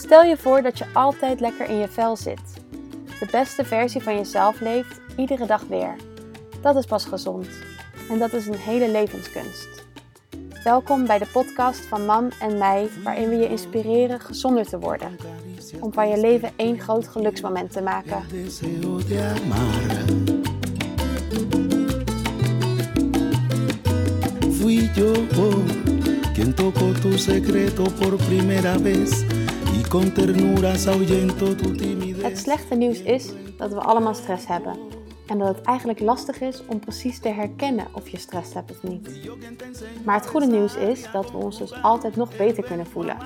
Stel je voor dat je altijd lekker in je vel zit. De beste versie van jezelf leeft, iedere dag weer. Dat is pas gezond. En dat is een hele levenskunst. Welkom bij de podcast van Mam en mij, waarin we je inspireren gezonder te worden. Om van je leven één groot geluksmoment te maken. y con ternuras ahuyentó tu timidez. Het slechte nieuws is dat we allemaal stress hebben. En dat het eigenlijk lastig is om precies te herkennen of je stress hebt of niet. Maar het goede nieuws is dat we ons dus altijd nog beter kunnen voelen.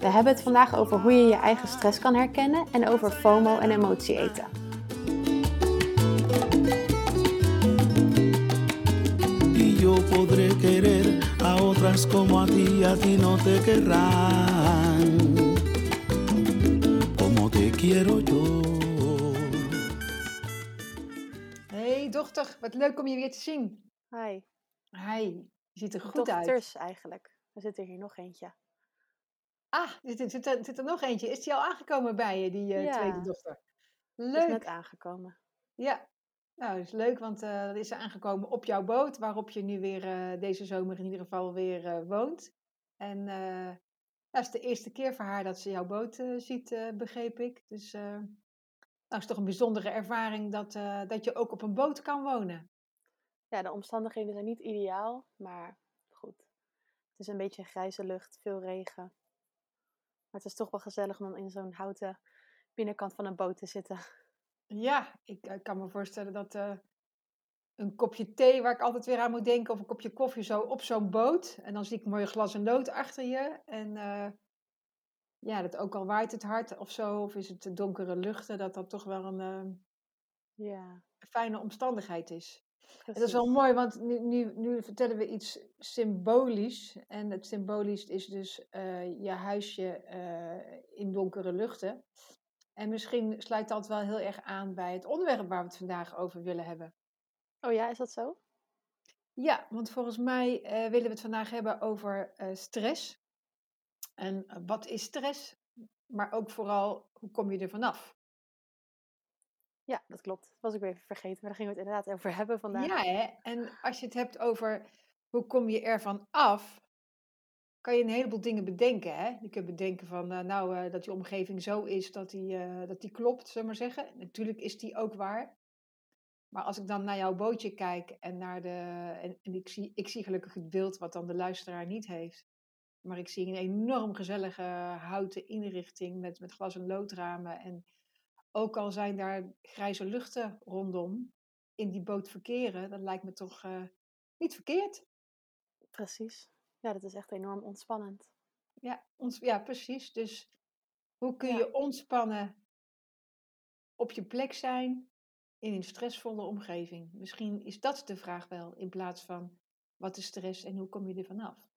We hebben het vandaag over hoe je je eigen stress kan herkennen en over FOMO en emotie eten. Podré querer a otras como a ti, a ti no te querrán. Quiero yo. Hey dochter, wat leuk om je weer te zien. Hi, Hi, je ziet er goed uit. dochters eigenlijk. Er zit er hier nog eentje. Ah, er zit, zit, er, zit er nog eentje. Is die al aangekomen bij je, die eh, Ja. tweede dochter? Die is Leuk. net aangekomen. Ja, nou, dat is leuk, want eh dat is aangekomen op jouw boot, waarop je nu weer eh, deze zomer in ieder geval weer eh, woont. En eh dat is de eerste keer voor haar dat ze jouw boot eh, ziet, eh, begreep ik. Dus eh nou, is toch een bijzondere ervaring dat, dat je ook op een boot kan wonen. Ja, de omstandigheden zijn niet ideaal, maar goed. Het is een beetje grijze lucht, veel regen. Maar het is toch wel gezellig om dan in zo'n houten binnenkant van een boot te zitten. Ja, ik eh, kan me voorstellen dat een kopje thee, waar ik altijd weer aan moet denken, of een kopje koffie zo op zo'n boot. En dan zie ik een mooi glas en lood achter je. En eh, ja, dat ook al waait het hard of zo, of is het de donkere luchten, dat dat toch wel een eh, Ja, fijne omstandigheid is. En dat is wel mooi, want nu, nu, nu vertellen we iets symbolisch. En het symbolisch is dus eh, je huisje eh, in donkere luchten. En misschien sluit dat wel heel erg aan bij het onderwerp waar we het vandaag over willen hebben. Oh ja, is dat zo? Ja, want volgens mij eh, willen we het vandaag hebben over eh, stress. En eh, wat is stress? Maar ook vooral, hoe kom je er vanaf? Ja, dat klopt. Dat was ik weer even vergeten, maar daar gingen we het inderdaad over hebben vandaag. Ja, hè? En als je het hebt over hoe kom je ervan af, kan je een heleboel dingen bedenken. Hè? Je kunt bedenken van, nou, dat je omgeving zo is dat die, dat die klopt, zullen we maar zeggen. Natuurlijk is die ook waar. Maar als ik dan naar jouw bootje kijk en naar de. En, en ik, zie, ik zie gelukkig het beeld wat dan de luisteraar niet heeft. Maar ik zie een enorm gezellige houten inrichting met, met glas- en loodramen. En ook al zijn daar grijze luchten rondom, in die boot verkeren, dat lijkt me toch eh, niet verkeerd. Precies. Ja, dat is echt enorm ontspannend. Ja, ons, ja, precies. Dus hoe kun Ja. je ontspannen op je plek zijn in een stressvolle omgeving? Misschien is dat de vraag wel, in plaats van wat is stress en hoe kom je er vanaf?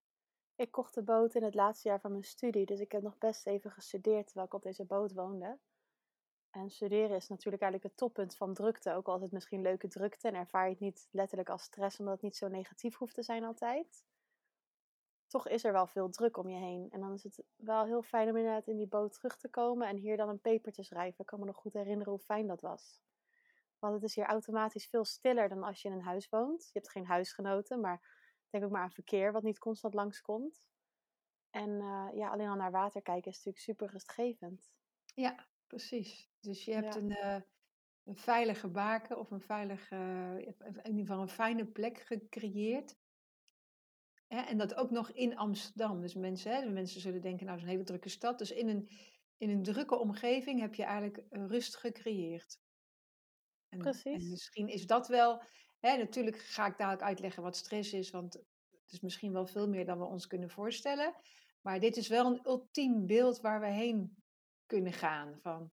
Ik kocht de boot in het laatste jaar van mijn studie, dus ik heb nog best even gestudeerd terwijl ik op deze boot woonde. En studeren is natuurlijk eigenlijk het toppunt van drukte, ook al is het misschien leuke drukte en ervaar je het niet letterlijk als stress, omdat het niet zo negatief hoeft te zijn altijd. Toch is er wel veel druk om je heen. En dan is het wel heel fijn om inderdaad in die boot terug te komen en hier dan een paper te schrijven. Ik kan me nog goed herinneren hoe fijn dat was. Want het is hier automatisch veel stiller dan als je in een huis woont. Je hebt geen huisgenoten, maar denk ook maar aan verkeer wat niet constant langskomt. En eh, ja, alleen al naar water kijken is natuurlijk super rustgevend. Ja, precies. Dus je hebt Ja. een, eh, een veilige baken of een veilige, in ieder geval een fijne plek gecreëerd. Hè, en dat ook nog in Amsterdam. Dus mensen, hè, mensen zullen denken, nou, het is een hele drukke stad. Dus in een, in een drukke omgeving heb je eigenlijk rust gecreëerd. En, en Precies. misschien is dat wel. Hè, natuurlijk ga ik dadelijk uitleggen wat stress is, want het is misschien wel veel meer dan we ons kunnen voorstellen. Maar dit is wel een ultiem beeld waar we heen kunnen gaan. Van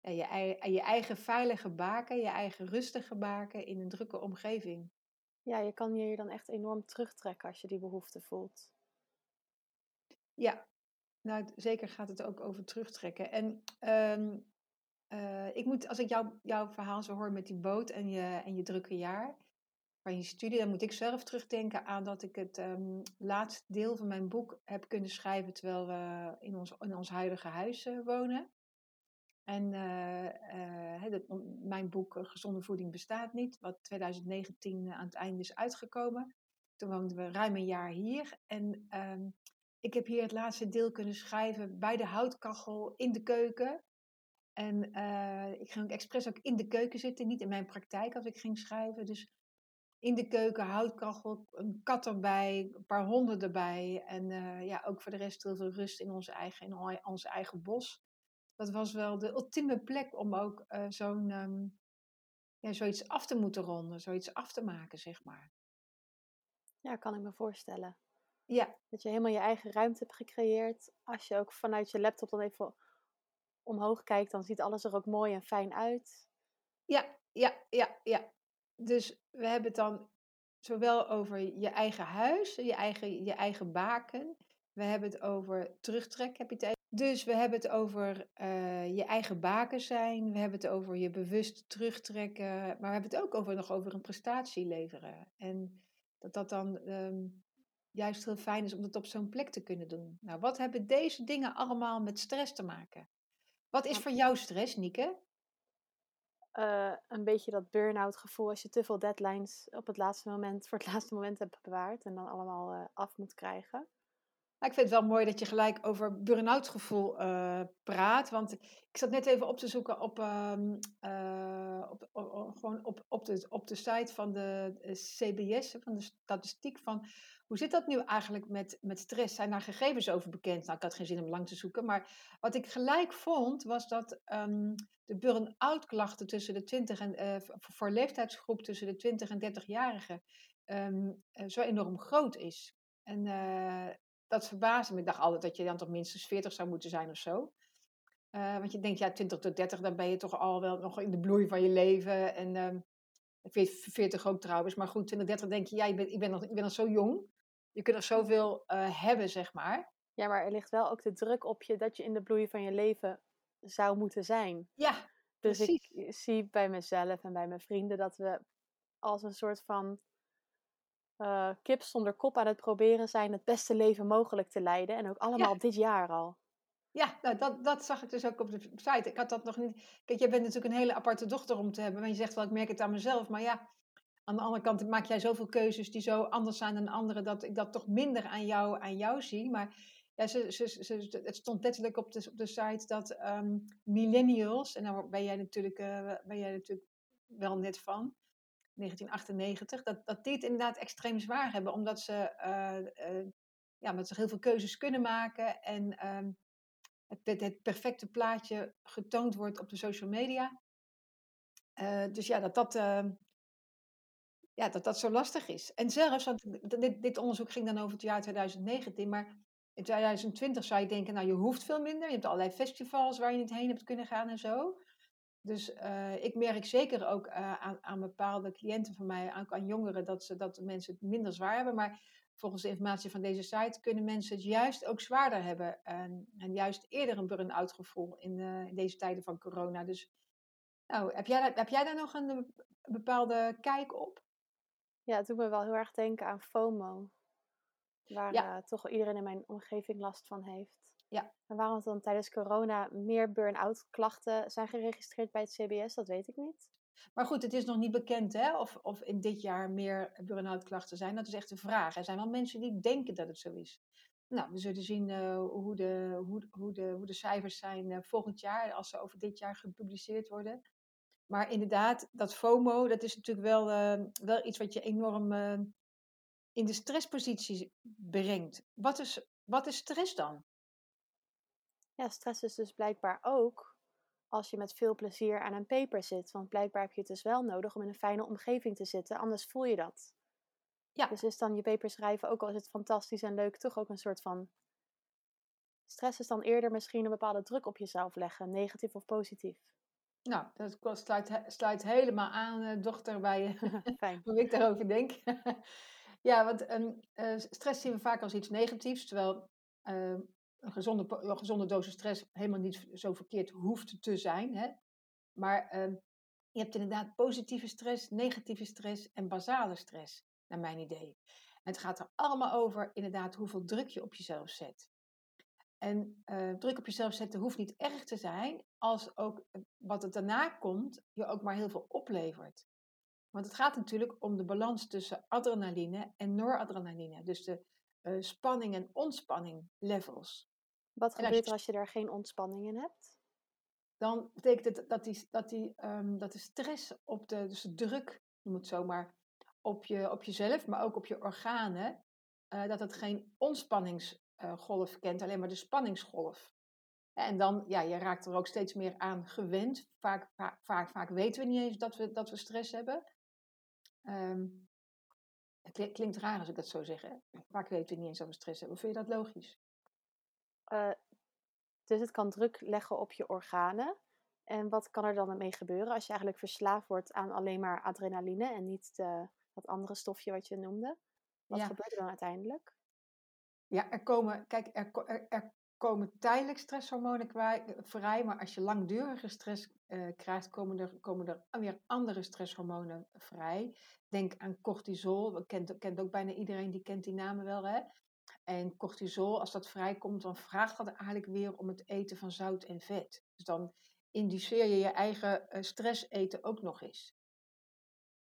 ja, je, je eigen veilige baken, je eigen rustige baken in een drukke omgeving. Ja, je kan je hier dan echt enorm terugtrekken als je die behoefte voelt. Ja, nou zeker gaat het ook over terugtrekken. En ehm, eh, ik moet, als ik jou, jouw verhaal zo hoor met die boot en je, en je drukke jaar, van je studie, dan moet ik zelf terugdenken aan dat ik het ehm, laatste deel van mijn boek heb kunnen schrijven terwijl we in ons, in ons huidige huis eh, wonen. En eh, mijn boek Gezonde Voeding bestaat niet, wat 2019 aan het einde is uitgekomen. Toen woonden we ruim een jaar hier. En ehm, ik heb hier het laatste deel kunnen schrijven bij de houtkachel in de keuken. En eh, ik ging ook expres ook in de keuken zitten, niet in mijn praktijk als ik ging schrijven. Dus in de keuken, houtkachel, een kat erbij, een paar honden erbij. En eh, ja, ook voor de rest heel veel rust in ons eigen, in on- ons eigen bos. Dat was wel de ultieme plek om ook eh, zo'n, ehm, ja, zoiets af te moeten ronden, zoiets af te maken, zeg maar. Ja, kan ik me voorstellen. Ja, Dat je helemaal je eigen ruimte hebt gecreëerd. Als je ook vanuit je laptop dan even omhoog kijkt, dan ziet alles er ook mooi en fijn uit. ja, ja, ja, ja. Dus we hebben het dan zowel over je eigen huis, je eigen, je eigen baken. We hebben het over terugtrek, heb je het. Dus we hebben het over eh, je eigen baken zijn. We hebben het over je bewust terugtrekken. Maar we hebben het ook over, nog over een prestatie leveren. En dat dat dan ehm, juist heel fijn is om dat op zo'n plek te kunnen doen. Nou, wat hebben deze dingen allemaal met stress te maken? Wat is voor jou stress, Nieke? Eh, een beetje dat burn-out gevoel als je te veel deadlines op het laatste moment, voor het laatste moment hebt bewaard en dan allemaal eh, af moet krijgen. Nou, ik vind het wel mooi dat je gelijk over burn-out gevoel eh, praat. Want ik zat net even op te zoeken op, ehm, eh, op, gewoon op, op, de, op de site van de CBS, van de statistiek van hoe zit dat nu eigenlijk met, met stress? Zijn daar gegevens over bekend? Nou, ik had geen zin om lang te zoeken. Maar wat ik gelijk vond, was dat ehm, de burn-out klachten tussen de 20 en eh, voor leeftijdsgroep tussen de 20 en 30-jarigen ehm, eh, zo enorm groot is. En dat verbaasde me. Ik dacht altijd dat je dan toch minstens 40 zou moeten zijn of zo. Eh, want je denkt, ja, 20 tot 30, dan ben je toch al wel nog in de bloei van je leven. En ehm 40 ook trouwens. Maar goed, 20, 30 denk je, ja, je bent, ik, ben nog, ik ben nog zo jong. Je kunt nog zoveel eh, hebben, zeg maar. Ja, maar er ligt wel ook de druk op je dat je in de bloei van je leven zou moeten zijn. Ja, Dus ik zie bij mezelf en bij mijn vrienden dat we als een soort van eh, kip zonder kop aan het proberen zijn het beste leven mogelijk te leiden. En ook allemaal Ja. dit jaar al. Ja, nou, dat, dat zag ik dus ook op de site. Ik had dat nog niet. Kijk, jij bent natuurlijk een hele aparte dochter om te hebben. Maar je zegt wel, ik merk het aan mezelf. Maar ja, aan de andere kant maak jij zoveel keuzes die zo anders zijn dan anderen. Dat ik dat toch minder aan jou, aan jou zie. Maar ja, ze, ze, ze, het stond letterlijk op de, op de site dat ehm, millennials. En daar ben jij, natuurlijk, eh, ben jij natuurlijk wel net van. 1998. Dat, dat die het inderdaad extreem zwaar hebben. Omdat ze, eh, eh, ja, omdat ze heel veel keuzes kunnen maken. En. ehm, het, het, perfecte plaatje getoond wordt op de social media. Eh, dus ja, dat dat, eh, ja, dat dat zo lastig is. En zelfs, want dit, dit onderzoek ging dan over het jaar 2019, maar in 2020 zou je denken, nou je hoeft veel minder. Je hebt allerlei festivals waar je niet heen hebt kunnen gaan en zo. Dus eh, ik merk zeker ook eh, aan, aan bepaalde cliënten van mij, aan, aan jongeren, dat, ze, dat mensen het minder zwaar hebben. Maar volgens de informatie van deze site kunnen mensen het juist ook zwaarder hebben. En, en juist eerder een burn-out gevoel in, eh, in deze tijden van corona. Dus nou, heb, jij, daar- heb jij daar nog een, bepaalde kijk op? Ja, het doet me wel heel erg denken aan FOMO. Waar Ja. toch iedereen in mijn omgeving last van heeft. Ja. En waarom dan tijdens corona meer burn-out klachten zijn geregistreerd bij het CBS, dat weet ik niet. Maar goed, het is nog niet bekend hè, of, of in dit jaar meer burn-out klachten zijn. Dat is echt de vraag. Er zijn wel mensen die denken dat het zo is. Nou, we zullen zien eh, hoe, de, hoe, hoe, de, hoe de cijfers zijn eh, volgend jaar, als ze over dit jaar gepubliceerd worden. Maar inderdaad, dat FOMO, dat is natuurlijk wel, eh, wel iets wat je enorm in de stresspositie brengt. Wat is, wat is stress dan? Ja, stress is dus blijkbaar ook als je met veel plezier aan een paper zit. Want blijkbaar heb je het dus wel nodig om in een fijne omgeving te zitten, anders voel je dat. Ja. Dus is dan je paper schrijven, ook al is het fantastisch en leuk, toch ook een soort van... Stress is dan eerder misschien een bepaalde druk op jezelf leggen, negatief of positief. Nou, dat sluit, sluit helemaal aan, eh, dochter, bij Fijn. hoe ik daarover denk. ja, want ehm, eh, stress zien we vaak als iets negatiefs, terwijl ehm, een, gezonde, gezonde dosis stress helemaal niet zo verkeerd hoeft te zijn. Hè? Maar ehm, Je hebt inderdaad positieve stress, negatieve stress en basale stress, naar mijn idee. Het gaat er allemaal over, inderdaad, hoeveel druk je op jezelf zet. En uh, druk op jezelf zetten hoeft niet erg te zijn, als ook eh, wat er daarna komt, je ook maar heel veel oplevert. Want het gaat natuurlijk om de balans tussen adrenaline en noradrenaline. Dus de uh, spanning en ontspanning levels. Wat gebeurt er als je daar geen ontspanning in hebt? Dan betekent het dat, die, dat, die, um, dat de stress op de, dus de druk, je moet zomaar, op, je, op jezelf, maar ook op je organen, uh, dat het geen ontspanningsgolf kent, alleen maar de spanningsgolf. En dan, ja, je raakt er ook steeds meer aan gewend. Vaak, vaak, vaak, vaak weten we niet eens dat we, dat we stress hebben. Um, het klinkt raar als ik dat zo zeg. Hè? Vaak weten we niet eens dat we stress hebben. Vind je dat logisch? Uh, dus het kan druk leggen op je organen. En wat kan er dan mee gebeuren als je eigenlijk verslaafd wordt aan alleen maar adrenaline en niet de, dat andere stofje wat je noemde? Wat ja. gebeurt er dan uiteindelijk? Ja, er komen, kijk, er, er, er komen tijdelijk stresshormonen vrij, maar als je langdurige stress uh, krijgt, komen er, komen er weer andere stresshormonen vrij. Denk aan cortisol, kent, kent ook bijna iedereen, die kent die namen wel, hè? En cortisol, als dat vrijkomt, dan vraagt dat eigenlijk weer om het eten van zout en vet. Dus dan induceer je je eigen uh, stress eten ook nog eens.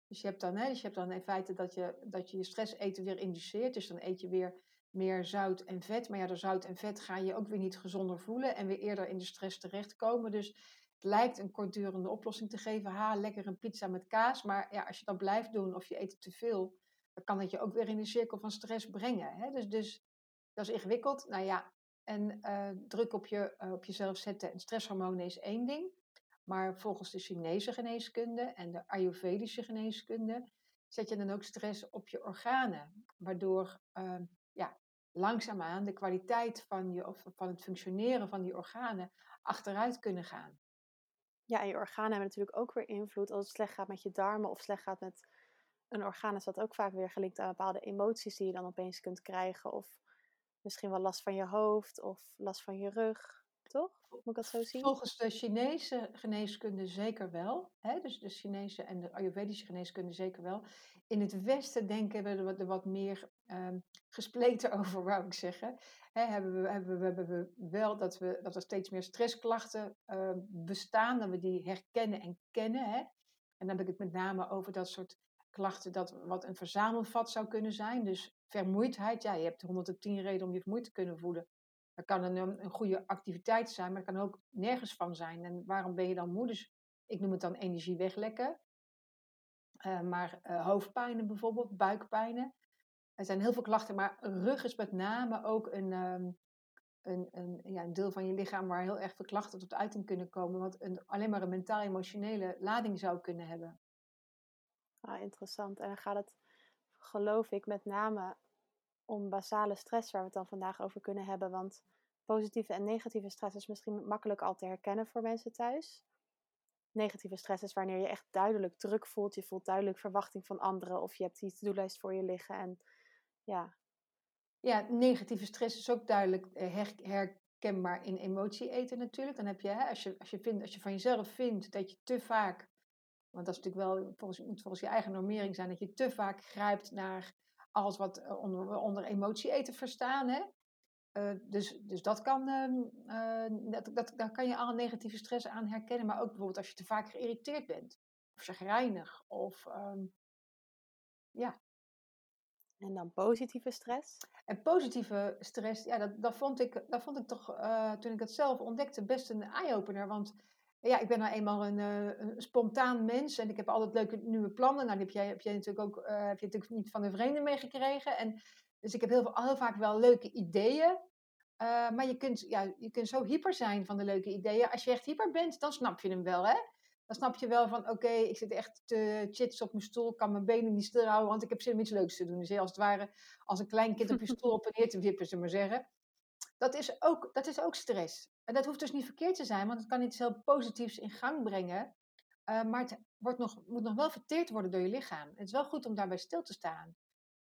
Dus je hebt dan, hè, dus je hebt dan in feite dat je, dat je je stress eten weer induceert. Dus dan eet je weer meer zout en vet. Maar ja, door zout en vet ga je ook weer niet gezonder voelen en weer eerder in de stress terechtkomen. Dus het lijkt een kortdurende oplossing te geven. Ha, lekker een pizza met kaas. Maar ja, als je dat blijft doen of je eet te veel, dan kan dat je ook weer in de cirkel van stress brengen. Hè? Dus, dus dat is ingewikkeld. Nou ja, en uh, druk op, je, uh, op jezelf zetten en stresshormonen is één ding. Maar volgens de Chinese geneeskunde en de Ayurvedische geneeskunde zet je dan ook stress op je organen. Waardoor ja, langzaamaan de kwaliteit van, je, of van het functioneren van die organen achteruit kunnen gaan. Ja, en je organen hebben natuurlijk ook weer invloed. Als het slecht gaat met je darmen of slecht gaat met een orgaan, is dat ook vaak weer gelinkt aan bepaalde emoties die je dan opeens kunt krijgen. Of misschien wel last van je hoofd of last van je rug. Toch? Dat zo zien? Volgens de Chinese geneeskunde zeker wel. Hè? Dus de Chinese en de Ayurvedische geneeskunde zeker wel. In het Westen denken we er wat meer um, gespleten over, wou ik zeggen. Hè, hebben, we, hebben, we, hebben we wel dat, we, dat er steeds meer stressklachten uh, bestaan, dat we die herkennen en kennen. Hè? En dan heb ik het met name over dat soort klachten, dat wat een verzamelvat zou kunnen zijn. Dus vermoeidheid, ja, je hebt 110 redenen om je vermoeid te kunnen voelen. Dat kan een, een goede activiteit zijn, maar dat kan ook nergens van zijn. En waarom ben je dan moe? Dus ik noem het dan energie weglekken. Uh, maar uh, hoofdpijnen bijvoorbeeld, buikpijnen. Er zijn heel veel klachten, maar rug is met name ook een, um, een, een, ja, een deel van je lichaam waar heel erg veel klachten tot uiting kunnen komen. Wat een, alleen maar een mentaal-emotionele lading zou kunnen hebben. Ah, interessant. En dan gaat het, geloof ik, met name om basale stress, waar we het dan vandaag over kunnen hebben. Want positieve en negatieve stress is misschien makkelijk al te herkennen voor mensen thuis. Negatieve stress is wanneer je echt duidelijk druk voelt. Je voelt duidelijk verwachting van anderen. Of je hebt die to-do-lijst voor je liggen. En ja. Ja, negatieve stress is ook duidelijk eh, herkenbaar in emotie eten natuurlijk. Dan heb je, hè, als, je, als, je vindt, als je van jezelf vindt dat je te vaak, want dat is natuurlijk wel, volgens, moet volgens je eigen normering zijn, dat je te vaak grijpt naar alles wat eh, onder, onder emotie eten verstaan. Hè? Uh, dus, dus dat kan, uh, dat, dat, daar kan je alle negatieve stress aan herkennen. Maar ook bijvoorbeeld als je te vaak geïrriteerd bent. Of chagrijnig. Of um, ja, en dan positieve stress? En positieve stress, ja, dat, dat, vond, ik, dat vond ik toch, uh, toen ik het zelf ontdekte, best een eye-opener. Want ja, ik ben nou eenmaal een, uh, een, spontaan mens en ik heb altijd leuke nieuwe plannen. Nou, die heb jij, heb jij natuurlijk ook uh, heb je natuurlijk niet van een vreemde meegekregen. En, dus ik heb heel, heel vaak wel leuke ideeën. maar je kunt, ja, je kunt zo hyper zijn van de leuke ideeën. Als je echt hyper bent, dan snap je hem wel, hè? dan snap je wel van, oké, ik zit echt te chits op mijn stoel, kan mijn benen niet stilhouden, want ik heb zin om iets leuks te doen. Dus als het ware, als een klein kind op je stoel op en neer te wippen, ze maar zeggen. Dat is, ook, dat is ook stress. En dat hoeft dus niet verkeerd te zijn, want het kan iets heel positiefs in gang brengen. Uh, maar het wordt nog, moet nog wel verteerd worden door je lichaam. Het is wel goed om daarbij stil te staan.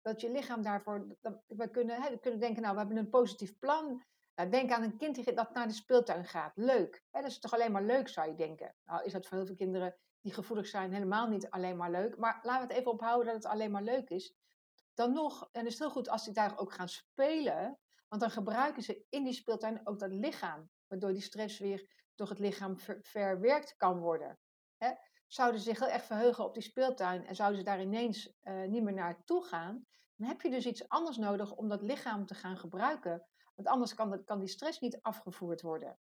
Dat je lichaam daarvoor. We, kunnen, hè, we kunnen denken, nou, we hebben een positief plan. Denk aan een kind dat naar de speeltuin gaat. Leuk. Hè, dat is toch alleen maar leuk, zou je denken. Nou, is dat voor heel veel kinderen die gevoelig zijn helemaal niet alleen maar leuk. Maar laten we het even ophouden dat het alleen maar leuk is. Dan nog, en het is heel goed als die daar ook gaan spelen. Want dan gebruiken ze in die speeltuin ook dat lichaam. Waardoor die stress weer door het lichaam ver- verwerkt kan worden. Hè? Zouden ze zich heel erg verheugen op die speeltuin en zouden ze daar ineens eh, niet meer naartoe gaan, dan heb je dus iets anders nodig om dat lichaam te gaan gebruiken. Want anders kan, kan die stress niet afgevoerd worden.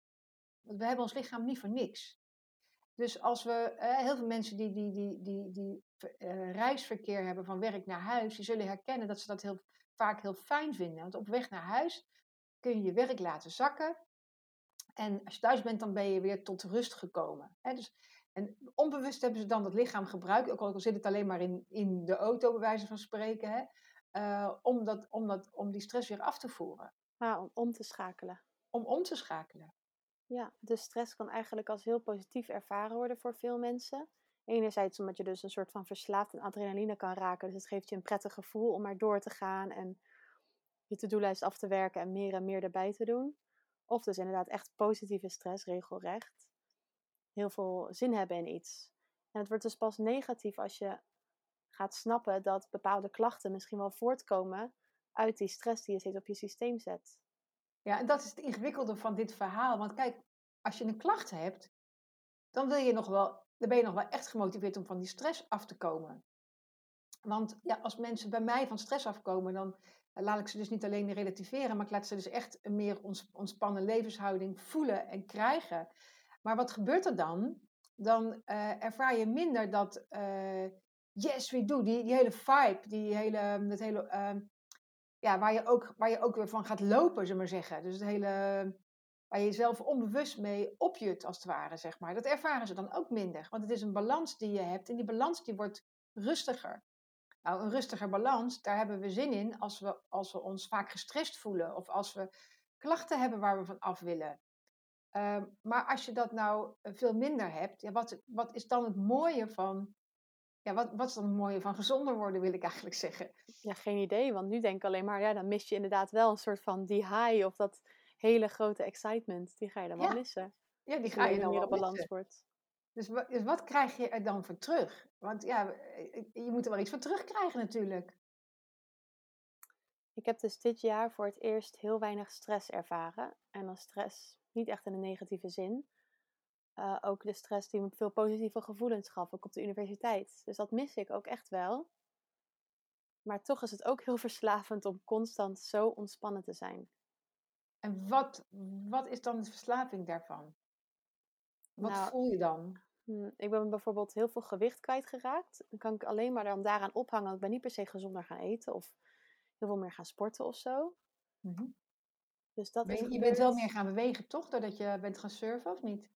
Want we hebben ons lichaam niet voor niks. Dus als we, eh, heel veel mensen die, die, die, die, die eh, reisverkeer hebben van werk naar huis, die zullen herkennen dat ze dat heel, vaak heel fijn vinden. Want op weg naar huis kun je je werk laten zakken. En als je thuis bent, dan ben je weer tot rust gekomen. Hè? Dus, en onbewust hebben ze dan dat lichaam gebruikt, ook al zit het alleen maar in, in de auto, bij wijze van spreken, hè? eh, om, dat, om, dat, om die stress weer af te voeren. Maar om om te schakelen. Om om te schakelen. Ja, de stress kan eigenlijk als heel positief ervaren worden voor veel mensen. Enerzijds omdat je dus een soort van verslaafd aan adrenaline kan raken. Dus het geeft je een prettig gevoel om maar door te gaan en je to-do-lijst af te werken en meer en meer erbij te doen. Of dus inderdaad echt positieve stress, regelrecht. Heel veel zin hebben in iets. En het wordt dus pas negatief als je gaat snappen dat bepaalde klachten misschien wel voortkomen uit die stress die je steeds op je systeem zet. Ja, en dat is het ingewikkelde van dit verhaal. Want kijk, als je een klacht hebt, dan wil je nog wel, dan ben je nog wel echt gemotiveerd om van die stress af te komen. Want ja, als mensen bij mij van stress afkomen, dan eh, laat ik ze dus niet alleen relativeren, maar ik laat ze dus echt een meer ontspannen levenshouding voelen en krijgen. Maar wat gebeurt er dan? Dan eh, ervaar je minder dat eh, yes, we do, die, die hele vibe, die hele, dat hele ehm, ja, waar, je ook, waar je ook weer van gaat lopen, zullen we maar zeggen. Dus het hele, waar je jezelf onbewust mee opjut, als het ware, zeg maar. Dat ervaren ze dan ook minder. Want het is een balans die je hebt en die balans die wordt rustiger. Nou, een rustiger balans, daar hebben we zin in als we, als we ons vaak gestrest voelen. Of als we klachten hebben waar we van af willen. Ehm, maar als je dat nou eh, veel minder hebt, ja, wat, wat is dan het mooie van... Ja, wat, wat is dan het mooie van gezonder worden, wil ik eigenlijk zeggen. Ja, geen idee. Want nu denk ik alleen maar, ja, dan mis je inderdaad wel een soort van die high of dat hele grote excitement. Die ga je dan wel Ja, missen. Ja, die ga je je dan wel balans wordt. Dus, dus wat krijg je er dan voor terug? Want ja, eh, je moet er wel iets voor terugkrijgen natuurlijk. Ik heb dus dit jaar voor het eerst heel weinig stress ervaren. En dan stress niet echt in een negatieve zin. Eh, ook de stress die me veel positieve gevoelens gaf, ook op de universiteit. Dus dat mis ik ook echt wel. Maar toch is het ook heel verslavend om constant zo ontspannen te zijn. En wat, wat is dan de verslaving daarvan? Wat Nou, voel je dan? hm, ik ben bijvoorbeeld heel veel gewicht kwijtgeraakt. Dan kan ik alleen maar dan daaraan ophangen. Ik ben niet per se gezonder gaan eten of heel veel meer gaan sporten of zo. Mhm. Dus dat Ben je, je bent wel meer gaan bewegen, toch? Doordat je bent gaan surfen, of niet?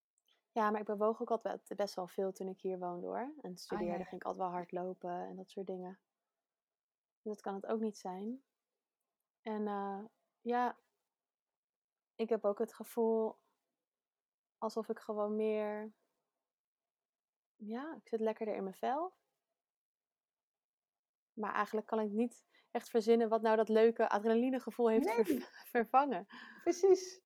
Ja, maar ik bewoog ook altijd best wel veel toen ik hier woonde hoor. En Ah, ja, studeerde ging ik altijd wel hardlopen en dat soort dingen. Dus dat kan het ook niet zijn. En eh, ja, ik heb ook het gevoel alsof ik gewoon meer... Ja, ik zit lekkerder in mijn vel. Maar eigenlijk kan ik niet echt verzinnen wat nou dat leuke adrenalinegevoel heeft ver- Nee, vervangen. precies.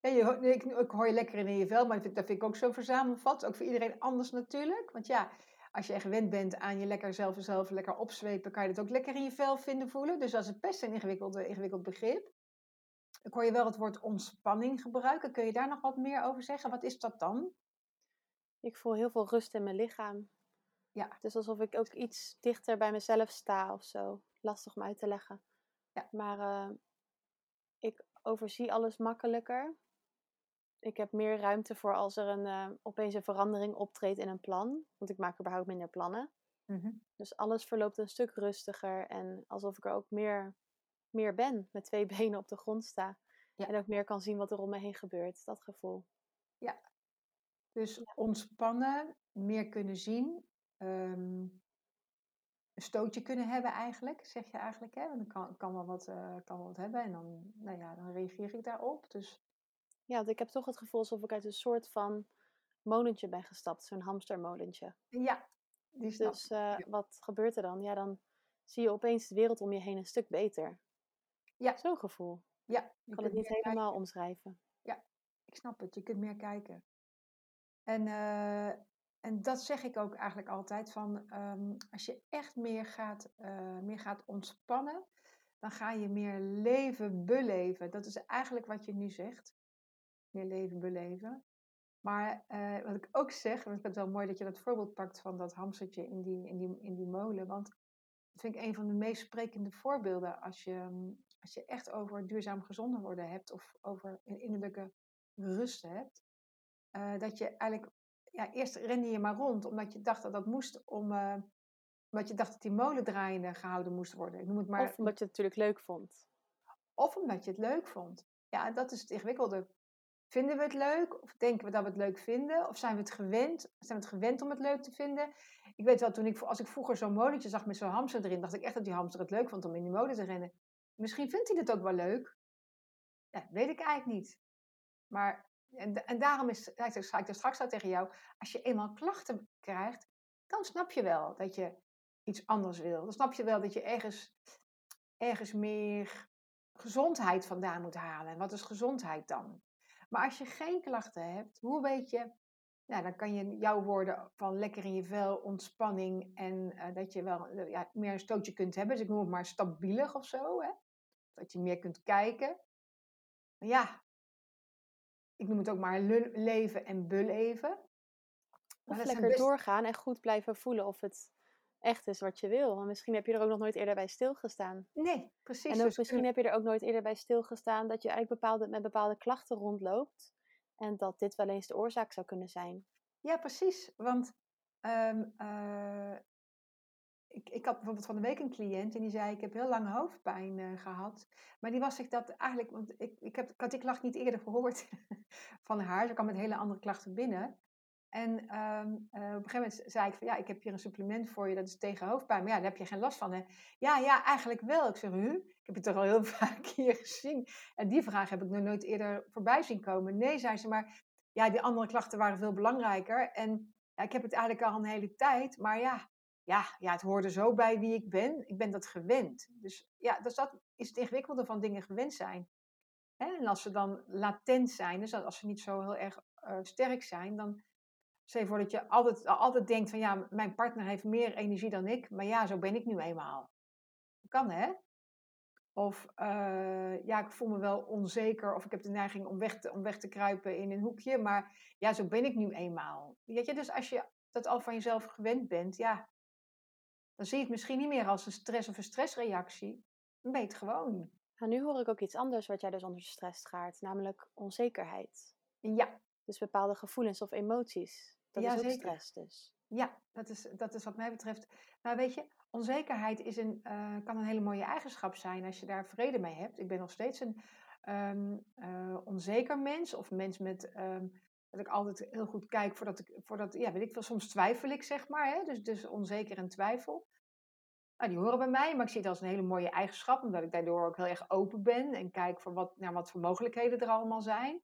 Ja, je, ik, ik hoor je lekker in je vel, maar dat vind, dat vind ik ook zo verzamelvat. Ook voor iedereen anders natuurlijk. Want ja, als je gewend bent aan je lekker zelf en zelf lekker opzwepen, kan je dat ook lekker in je vel vinden voelen. Dus dat is best een ingewikkeld, ingewikkeld begrip. Ik hoor je wel het woord ontspanning gebruiken. Kun je daar nog wat meer over zeggen? Wat is dat dan? Ik voel heel veel rust in mijn lichaam. Ja, Het is alsof ik ook iets dichter bij mezelf sta of zo. Lastig om uit te leggen. ja, Maar eh, ik overzie alles makkelijker. Ik heb meer ruimte voor als er een, eh, opeens een verandering optreedt in een plan. Want ik maak überhaupt minder plannen. mhm. Dus alles verloopt een stuk rustiger. En alsof ik er ook meer, meer ben. Met twee benen op de grond sta. ja, En ook meer kan zien wat er om me heen gebeurt. Dat gevoel. ja. Dus ontspannen, meer kunnen zien, ehm, een stootje kunnen hebben eigenlijk, zeg je eigenlijk. Hè? Want ik kan, kan, wel wat, eh, kan wel wat hebben en dan, nou ja, dan reageer ik daarop. Dus Ja, want ik heb toch het gevoel alsof ik uit een soort van molentje ben gestapt. Zo'n hamstermolentje. ja, die Dus eh, Ja, wat gebeurt er dan? Ja, dan zie je opeens de wereld om je heen een stuk beter. Ja, Zo'n gevoel. ja, Ik kan het niet helemaal kijken. omschrijven. Ja, ik snap het. Je kunt meer kijken. En, eh, en dat zeg ik ook eigenlijk altijd van, ehm, als je echt meer gaat, eh, meer gaat ontspannen, dan ga je meer leven beleven. Dat is eigenlijk wat je nu zegt. Meer leven beleven. Maar eh, wat ik ook zeg, en ik vind het wel mooi dat je dat voorbeeld pakt van dat hamstertje in die, in die, in die molen. Want dat vind ik een van de meest sprekende voorbeelden als je, mm, als je echt over duurzaam gezonder worden hebt of over een innerlijke rust hebt. Eh, dat je eigenlijk, ja, eerst rende je maar rond omdat je dacht dat dat moest om, uh, omdat je dacht dat die molen draaiende gehouden moest worden. Ik noem het maar. Of omdat je het natuurlijk leuk vond. Of omdat je het leuk vond. Ja, dat is het ingewikkelde. Vinden we het leuk? Of denken we dat we het leuk vinden? Of zijn we het gewend? Zijn we het gewend om het leuk te vinden? Ik weet wel, toen ik, als ik vroeger zo'n molentje zag met zo'n hamster erin, dacht ik echt dat die hamster het leuk vond om in die molen te rennen. Misschien vindt hij het ook wel leuk. Ja, weet ik eigenlijk niet. Maar, en, en daarom is, ga ik er straks al tegen jou, als je eenmaal klachten krijgt, dan snap je wel dat je iets anders wil. Dan snap je wel dat je ergens, ergens meer gezondheid vandaan moet halen. En wat is gezondheid dan? Maar als je geen klachten hebt, hoe weet je? Nou, dan kan je jouw woorden van lekker in je vel, ontspanning en uh, dat je wel uh, ja, meer een stootje kunt hebben. Dus ik noem het maar stabielig of zo. Hè? Dat je meer kunt kijken. Maar ja, ik noem het ook maar leven en beleven. Of lekker best... doorgaan en goed blijven voelen of het echt is wat je wil. Want misschien heb je er ook nog nooit eerder bij stilgestaan. Nee, precies. En ook, dus misschien heb je er ook nooit eerder bij stilgestaan dat je eigenlijk bepaalde, met bepaalde klachten rondloopt. En dat dit wel eens de oorzaak zou kunnen zijn. Ja, precies. Want um, uh, ik, ik had bijvoorbeeld van de week een cliënt en die zei: Ik heb heel lang hoofdpijn uh, gehad. Maar die was zich dat eigenlijk, want ik, ik, heb, ik had die klacht niet eerder gehoord van haar. Ze kwam met hele andere klachten binnen. En um, uh, op een gegeven moment zei ik van ja, ik heb hier een supplement voor je, dat is tegen hoofdpijn. Maar ja, daar heb je geen last van. Hè? Ja, ja, eigenlijk wel. Ik zeg, hu, ik heb je toch al heel vaak hier gezien. En die vraag heb ik nog nooit eerder voorbij zien komen. Nee, zei ze, maar ja, die andere klachten waren veel belangrijker. En ja, ik heb het eigenlijk al een hele tijd. Maar ja, ja, ja, het hoorde zo bij wie ik ben. Ik ben dat gewend. Dus ja, dus dat is het ingewikkelde van dingen gewend zijn. En als ze dan latent zijn, dus als ze niet zo heel erg uh, sterk zijn, dan je voor dat je altijd, altijd denkt van ja, mijn partner heeft meer energie dan ik, maar ja, zo ben ik nu eenmaal. Dat kan hè? Of uh, ja, ik voel me wel onzeker of ik heb de neiging om weg, te, om weg te kruipen in een hoekje, maar ja, zo ben ik nu eenmaal. Weet je, dus als je dat al van jezelf gewend bent, ja, dan zie je het misschien niet meer als een stress of een stressreactie. Dan ben je het gewoon. Nou, nu hoor ik ook iets anders wat jij dus onder stress gaat, namelijk onzekerheid. Ja. Dus bepaalde gevoelens of emoties. Dat ja, is ook zeker. stress dus. Ja, dat is, dat is wat mij betreft. Nou weet je, onzekerheid is een, uh, kan een hele mooie eigenschap zijn als je daar vrede mee hebt. Ik ben nog steeds een um, uh, onzeker mens of mens met... Um, dat ik altijd heel goed kijk voordat ik, voordat, ja, weet ik veel, soms twijfel ik zeg maar, hè? Dus, dus onzeker en twijfel. Nou, die horen bij mij, maar ik zie het als een hele mooie eigenschap, omdat ik daardoor ook heel erg open ben en kijk voor wat, naar wat voor mogelijkheden er allemaal zijn.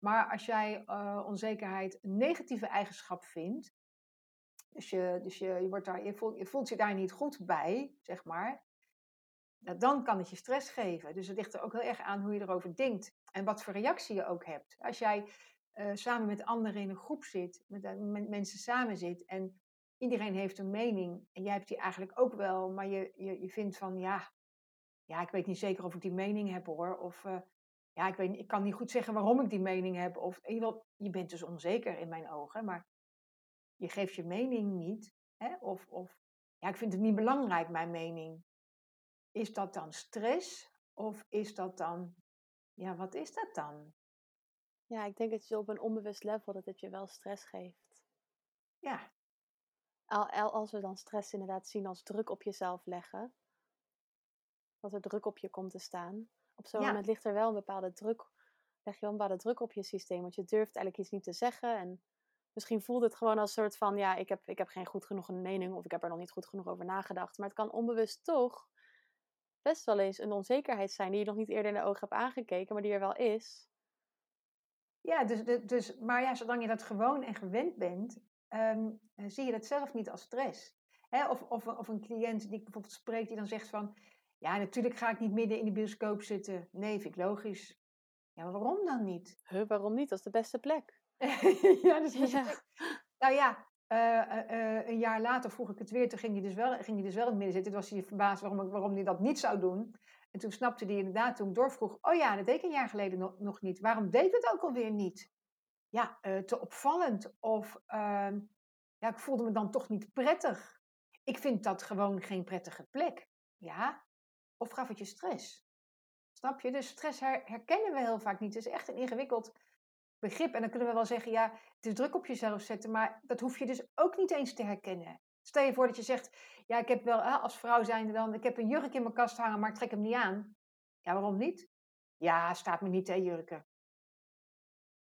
Maar als jij uh, onzekerheid een negatieve eigenschap vindt, dus, je, dus je, je, wordt daar, je, voelt, je voelt je daar niet goed bij, zeg maar, dan kan het je stress geven. Dus het ligt er ook heel erg aan hoe je erover denkt en wat voor reactie je ook hebt. Als jij uh, samen met anderen in een groep zit, met, eh, mensen samen zit en iedereen heeft een mening en jij hebt die eigenlijk ook wel, maar je, je, je vindt van ja, ja, ik weet niet zeker of ik die mening heb hoor. Of uh, ja, ik, weet, ik kan niet goed zeggen waarom ik die mening heb. Of je bent dus onzeker in mijn ogen, maar je geeft je mening niet. Hè? Of, of ja, ik vind het niet belangrijk, mijn mening. Is dat dan stress? Of is dat dan, ja, wat is dat dan? Ja, ik denk dat je op een onbewust level dat het je wel stress geeft. Ja. Als we dan stress inderdaad zien als druk op jezelf leggen, dat er druk op je komt te staan, op zo'n moment ligt er wel een bepaalde druk, leg je wel een bepaalde druk op je systeem. Want je durft eigenlijk iets niet te zeggen. En misschien voelt het gewoon als een soort van, ja, ik heb, ik heb geen goed genoeg een mening of ik heb er nog niet goed genoeg over nagedacht. Maar het kan onbewust toch best wel eens een onzekerheid zijn die je nog niet eerder in de ogen hebt aangekeken, maar die er wel is. Ja, dus, dus, maar ja, zolang je dat gewoon en gewend bent, um, zie je dat zelf niet als stress. of, of, of een cliënt die bijvoorbeeld spreekt, die dan zegt van, ja, natuurlijk ga ik niet midden in de bioscoop zitten. Nee, vind ik logisch. Ja, maar waarom dan niet? Huh, waarom niet? Dat is de beste plek. ja, dat is ja. Nou ja, eh, eh, eh, een jaar later vroeg ik het weer. Toen ging hij dus wel, ging hij dus wel in het midden zitten. Toen was hij verbaasd waarom, ik- waarom hij dat niet zou doen. En toen snapte hij inderdaad, toen ik doorvroeg... Oh ja, dat deed ik een jaar geleden nog, niet. Waarom deed het ook alweer niet? Ja, eh, te opvallend. Of ehm, ja, ik voelde me dan toch niet prettig. Ik vind dat gewoon geen prettige plek. Ja, of gaf het je stress? Snap je? Dus stress her- herkennen we heel vaak niet. Het is echt een ingewikkeld begrip. En dan kunnen we wel zeggen, ja, het is druk op jezelf zetten, maar dat hoef je dus ook niet eens te herkennen. Stel je voor dat je zegt, ja, ik heb wel, als vrouw zijnde dan, ik heb een jurk in mijn kast hangen, maar ik trek hem niet aan. Ja, waarom niet? Ja, staat me niet, hè, jurken.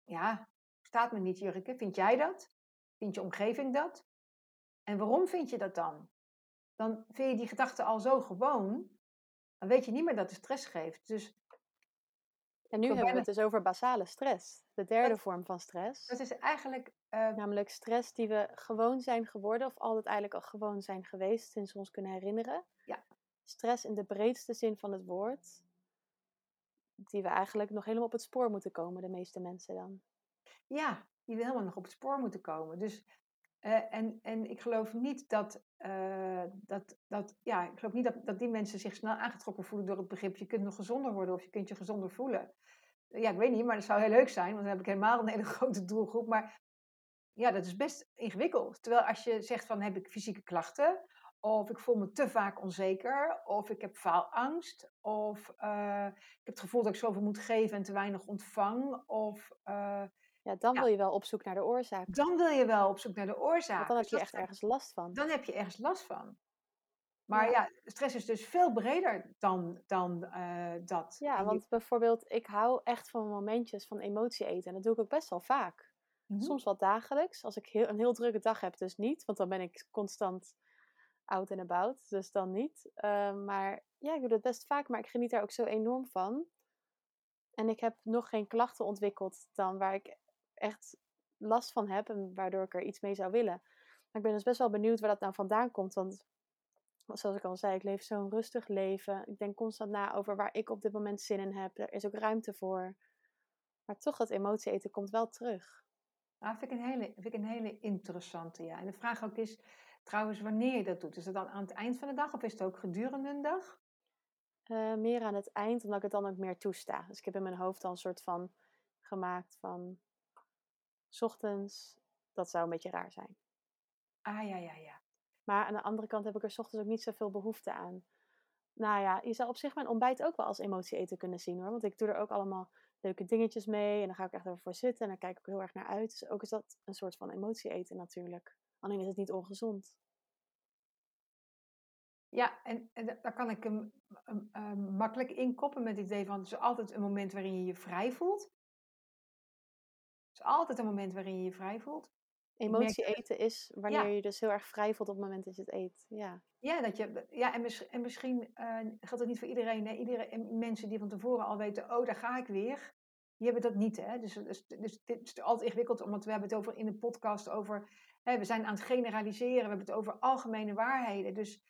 Ja, staat me niet, jurken. Vind jij dat? Vindt je omgeving dat? En waarom vind je dat dan? Dan vind je die gedachte al zo gewoon, dan weet je niet meer dat het stress geeft. Dus En nu hebben we het dus over basale stress. De derde Dat- vorm van stress. dat is eigenlijk eh, Namelijk stress die we gewoon zijn geworden, of altijd eigenlijk al gewoon zijn geweest sinds we ons kunnen herinneren. Ja. Stress in de breedste zin van het woord. Die we eigenlijk nog helemaal op het spoor moeten komen, de meeste mensen dan. Ja, die wil helemaal nog op het spoor moeten komen. Dus, eh, en, en ik geloof niet dat, eh, dat, dat, ja, ik geloof niet dat, dat die mensen zich snel aangetrokken voelen door het begrip je kunt nog gezonder worden of je kunt je gezonder voelen. Ja, ik weet niet, maar dat zou heel leuk zijn, want dan heb ik helemaal een hele grote doelgroep. Maar ja, dat is best ingewikkeld. Terwijl als je zegt van heb ik fysieke klachten, of ik voel me te vaak onzeker, of ik heb faalangst, of eh, ik heb het gevoel dat ik zoveel moet geven en te weinig ontvang, of Ja, dan Ja. wil je wel op zoek naar de oorzaak. dan wil je wel op zoek naar de oorzaak. Want dan heb Dus je echt ergens last van. Dan heb je ergens last van. Maar Ja. stress is dus veel breder dan, dan eh, dat. Ja, want bijvoorbeeld, ik hou echt van momentjes van emotie eten. En dat doe ik ook best wel vaak. Mhm. Soms wel dagelijks. Als ik heel, een heel drukke dag heb, dus niet. Want dan ben ik constant out en about. Dus dan niet. Eh, maar ja, ik doe dat best vaak. Maar ik geniet daar ook zo enorm van. En ik heb nog geen klachten ontwikkeld dan waar ik echt last van heb. En waardoor ik er iets mee zou willen. Maar ik ben dus best wel benieuwd waar dat nou vandaan komt. Want zoals ik al zei, ik leef zo'n rustig leven. Ik denk constant na over waar ik op dit moment zin in heb. Er is ook ruimte voor. Maar toch, dat emotie eten komt wel terug. Nou, vind ik, een hele, vind ik een hele interessante, ja. En de vraag ook is, trouwens, wanneer je dat doet. Is het dan aan het eind van de dag of is het ook gedurende een dag? Eh, meer aan het eind, omdat ik het dan ook meer toesta. Dus ik heb in mijn hoofd al een soort van gemaakt van... 's ochtends, dat zou een beetje raar zijn. Ah, ja, ja, ja. Maar aan de andere kant heb ik er 's ochtends ook niet zoveel behoefte aan. Nou ja, je zou op zich mijn ontbijt ook wel als emotie eten kunnen zien hoor. Want ik doe er ook allemaal leuke dingetjes mee. En dan ga ik echt ervoor zitten. En dan kijk ik er heel erg naar uit. Dus ook is dat een soort van emotie eten natuurlijk. Alleen is het niet ongezond. Ja, en, en da- daar kan ik hem hem, hem makkelijk inkoppen met het idee van... het is altijd een moment waarin je je vrij voelt. Is altijd een moment waarin je je vrij voelt. Emotie eten is wanneer Ja. je dus heel erg vrij voelt op het moment dat je het eet. Ja. Ja, dat je, ja en, mis- en misschien eh, geldt het niet voor iedereen. Hè? iedereen. en Mensen die van tevoren al weten, oh, daar ga ik weer. Die hebben dat niet. Hè? Dus, dus, dus dit is altijd ingewikkeld, omdat we hebben het over in de podcast over... Hè, we zijn aan het generaliseren, we hebben het over algemene waarheden. Dus,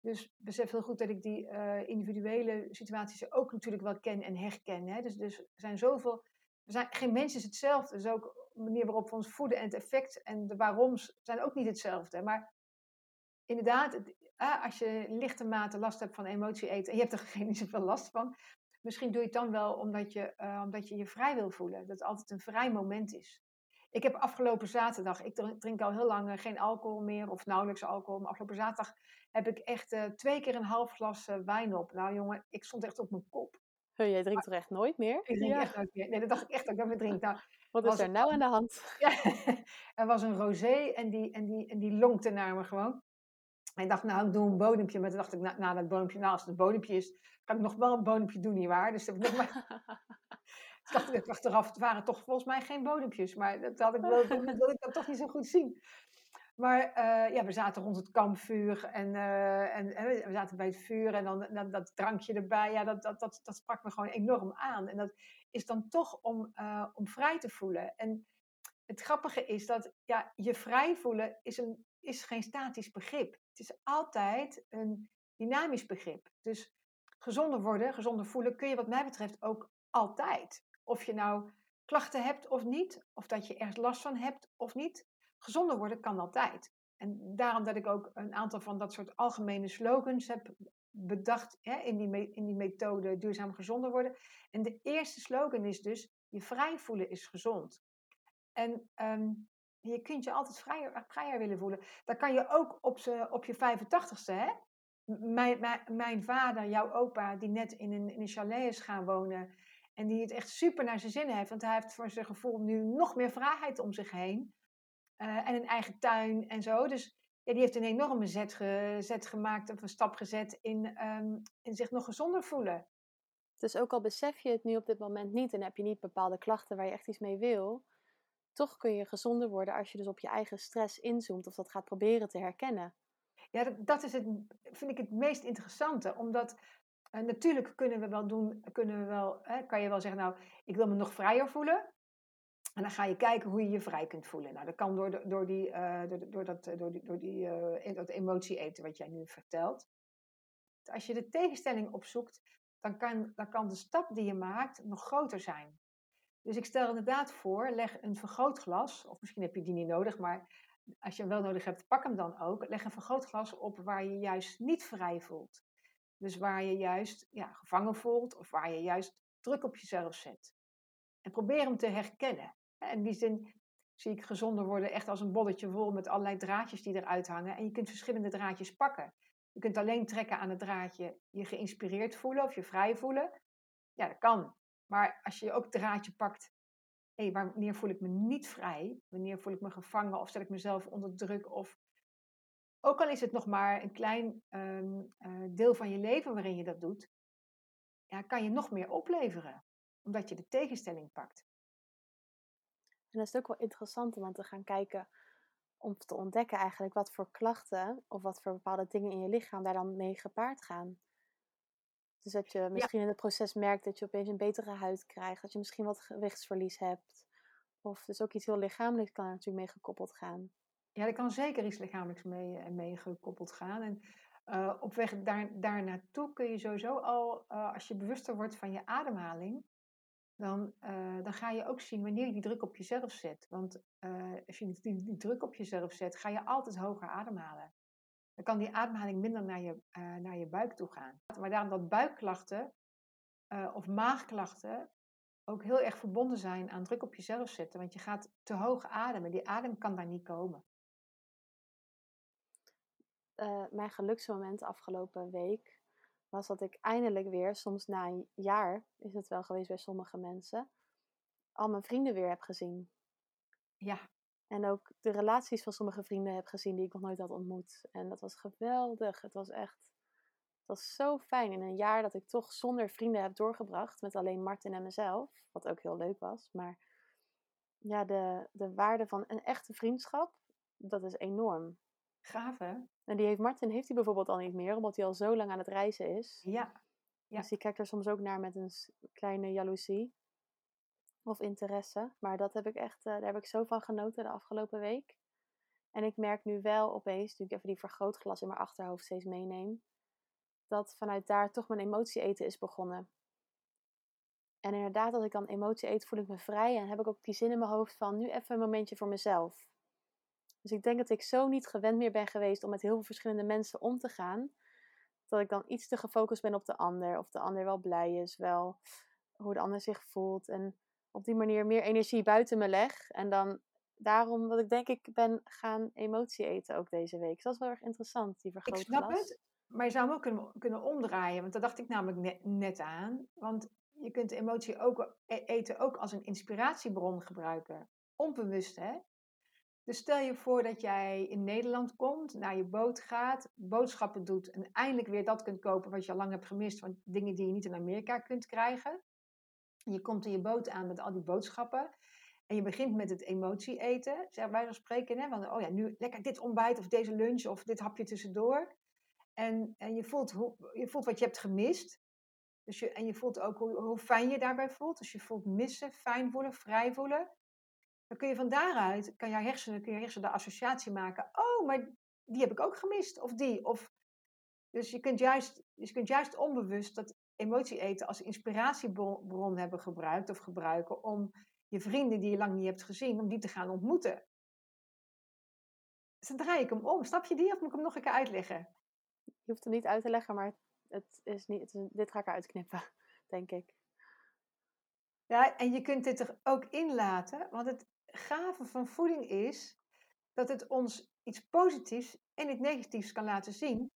dus besef heel goed dat ik die eh, individuele situaties ook natuurlijk wel ken en herken. Hè? Dus, dus er zijn zoveel... We zijn, geen mens is hetzelfde. Dus ook de manier waarop we ons voeden en het effect en de waaroms zijn ook niet hetzelfde. Maar inderdaad, als je lichte mate last hebt van emotie eten en je hebt er geen niet zoveel last van, misschien doe je het dan wel omdat je, eh, omdat je je vrij wil voelen. Dat het altijd een vrij moment is. Ik heb afgelopen zaterdag, ik drink, al heel lang eh, geen alcohol meer of nauwelijks alcohol, maar afgelopen zaterdag heb ik echt eh, twee keer een half glas wijn op. Nou jongen, ik stond echt op mijn kop. Huh, jij drinkt toch echt nooit meer? Ik drink Ja. echt nooit meer. Nee, dat dacht ik echt dat ik dat drink. Nou, Wat is er nou aan de hand? ja, er was een rosé en die, en die, en die lonkte naar me gewoon. En ik dacht, nou, ik doe een bodempje. Maar toen dacht ik, nou, nou dat bodempje, nou, als het een bodempje is, kan ik nog wel een bodempje doen, nietwaar? Dus dat ik nog maar... Toen dacht ik achteraf, het waren toch volgens mij geen bodempjes. Maar dat had ik wel, wilde ik dat toch niet zo goed zien. Maar eh, ja, we zaten rond het kampvuur en, eh, en, we zaten bij het vuur en dan dat, dat drankje erbij. Ja, dat, dat, dat, dat sprak me gewoon enorm aan. En dat is dan toch om, eh, om vrij te voelen. En het grappige is dat ja, je vrij voelen is, een, is geen statisch begrip. Het is altijd een dynamisch begrip. Dus gezonder worden, gezonder voelen kun je wat mij betreft ook altijd. Of je nou klachten hebt of niet, of dat je ergens last van hebt of niet, gezonder worden kan altijd. En daarom dat ik ook een aantal van dat soort algemene slogans heb bedacht hè, in, die in die methode duurzaam gezonder worden. En de eerste slogan is dus, je vrij voelen is gezond. En ehm, je kunt je altijd vrijer, vrijer willen voelen. Dat kan je ook op, ze, op je 85ste. Hè? Mijn, mijn, mijn, vader, jouw opa, die net in een, in een chalet is gaan wonen. En die het echt super naar zijn zin heeft. Want hij heeft voor zijn gevoel nu nog meer vrijheid om zich heen. Uh, en een eigen tuin en zo. Dus ja, die heeft een enorme zet, ge, zet gemaakt. Of een stap gezet in, um, in zich nog gezonder voelen. Dus ook al besef je het nu op dit moment niet. En heb je niet bepaalde klachten waar je echt iets mee wil toch kun je gezonder worden als je dus op je eigen stress inzoomt of dat gaat proberen te herkennen. Ja, dat, dat is het, vind ik het meest interessante. Omdat uh, natuurlijk kunnen we wel doen, kunnen we wel, hè, kan je wel zeggen, nou, ik wil me nog vrijer voelen. En dan ga je kijken hoe je je vrij kunt voelen. Nou, dat kan door, door, die, uh, door, dat, door, die, door die, uh, dat emotie eten wat jij nu vertelt. Als je de tegenstelling opzoekt, dan kan, dan kan de stap die je maakt nog groter zijn. Dus ik stel inderdaad voor, leg een vergrootglas, of misschien heb je die niet nodig, maar als je hem wel nodig hebt, pak hem dan ook. Leg een vergrootglas op waar je juist niet vrij voelt. Dus waar je juist ja, gevangen voelt of waar je juist druk op jezelf zet. En probeer hem te herkennen. In die zin zie ik gezonder worden echt als een bolletje vol met allerlei draadjes die eruit hangen. En je kunt verschillende draadjes pakken. Je kunt alleen trekken aan het draadje je geïnspireerd voelen of je vrij voelen. Ja, dat kan. Maar als je ook het draadje pakt, hé, wanneer voel ik me niet vrij? Wanneer voel ik me gevangen of zet ik mezelf onder druk? Of ook al is het nog maar een klein ehm, eh, deel van je leven waarin je dat doet, ja, kan je nog meer opleveren, omdat je de tegenstelling pakt. En dat is ook wel interessant om te gaan kijken, om te ontdekken eigenlijk wat voor klachten of wat voor bepaalde dingen in je lichaam daar dan mee gepaard gaan. Dus dat je misschien in het proces merkt dat je opeens een betere huid krijgt, dat je misschien wat gewichtsverlies hebt. Of dus ook iets heel lichamelijks kan er natuurlijk mee gekoppeld gaan. Ja, er kan zeker iets lichamelijks mee, eh, mee gekoppeld gaan. En uh, op weg daar, daar naartoe kun je sowieso al, uh, als je bewuster wordt van je ademhaling, dan, uh, dan ga je ook zien wanneer je die druk op jezelf zet. Want als je die, die, druk op jezelf zet, ga je altijd hoger ademhalen dan kan die ademhaling minder naar je, uh, naar je buik toe gaan. Maar daarom dat buikklachten of maagklachten ook heel erg verbonden zijn aan druk op jezelf zetten. Want je gaat te hoog ademen. Die adem kan daar niet komen. Mijn geluksmoment afgelopen week was dat ik eindelijk weer, soms na een jaar is het wel geweest bij sommige mensen, al mijn vrienden weer heb gezien. Ja, en ook de relaties van sommige vrienden heb gezien die ik nog nooit had ontmoet. En dat was geweldig. Het was echt. Het was zo fijn in een jaar dat ik toch zonder vrienden heb doorgebracht. Met alleen Martin en mezelf. Wat ook heel leuk was. Maar ja, de, de waarde van een echte vriendschap, dat is enorm. Gaaf hè? En die heeft Martin heeft hij bijvoorbeeld al niet meer, omdat hij al zo lang aan het reizen is. Ja. ja. Dus die kijkt er soms ook naar met een kleine jaloezie of interesse. Maar dat heb ik echt, uh, daar heb ik zo van genoten de afgelopen week. En ik merk nu wel opeens, nu ik even die vergrootglas in mijn achterhoofd steeds meeneem, dat vanuit daar toch mijn emotie eten is begonnen. En inderdaad, als ik dan emotie eet, voel ik me vrij en heb ik ook die zin in mijn hoofd van nu even een momentje voor mezelf. Dus ik denk dat ik zo niet gewend meer ben geweest om met heel veel verschillende mensen om te gaan, dat ik dan iets te gefocust ben op de ander, of de ander wel blij is, wel hoe de ander zich voelt. En op die manier meer energie buiten me leg. En dan daarom dat ik denk ik ben gaan emotie eten ook deze week. Dus dat is wel erg interessant, die vergrootglas. Ik snap het, maar je zou hem ook kunnen, kunnen omdraaien. Want dat dacht ik namelijk net, net aan. Want je kunt emotie ook, e-, eten ook als een inspiratiebron gebruiken. Onbewust, hè? Dus stel je voor dat jij in Nederland komt, naar je boot gaat, boodschappen doet en eindelijk weer dat kunt kopen wat je al lang hebt gemist, van dingen die je niet in Amerika kunt krijgen. Je komt in je boot aan met al die boodschappen. En je begint met het emotie eten, zeg wij spreken. Hè, van, oh ja, nu lekker dit ontbijt of deze lunch of dit hapje tussendoor. En, en je, voelt hoe, je voelt wat je hebt gemist. Dus je, en je voelt ook hoe, hoe fijn je daarbij voelt. Dus je voelt missen, fijn voelen, vrij voelen. Dan kun je van daaruit, kan je hersenen, kun je hersenen de associatie maken. Oh, maar die heb ik ook gemist. Of die. Of, dus je kunt, juist, je kunt juist onbewust dat emotie eten als inspiratiebron hebben gebruikt of gebruiken om je vrienden die je lang niet hebt gezien, om die te gaan ontmoeten. Dus dan draai ik hem om. Snap je die of moet ik hem nog een keer uitleggen? Je hoeft het niet uit te leggen, maar het is niet, het is, dit ga ik eruit knippen, denk ik. Ja, en je kunt dit er ook in laten, want het gave van voeding is dat het ons iets positiefs en iets negatiefs kan laten zien.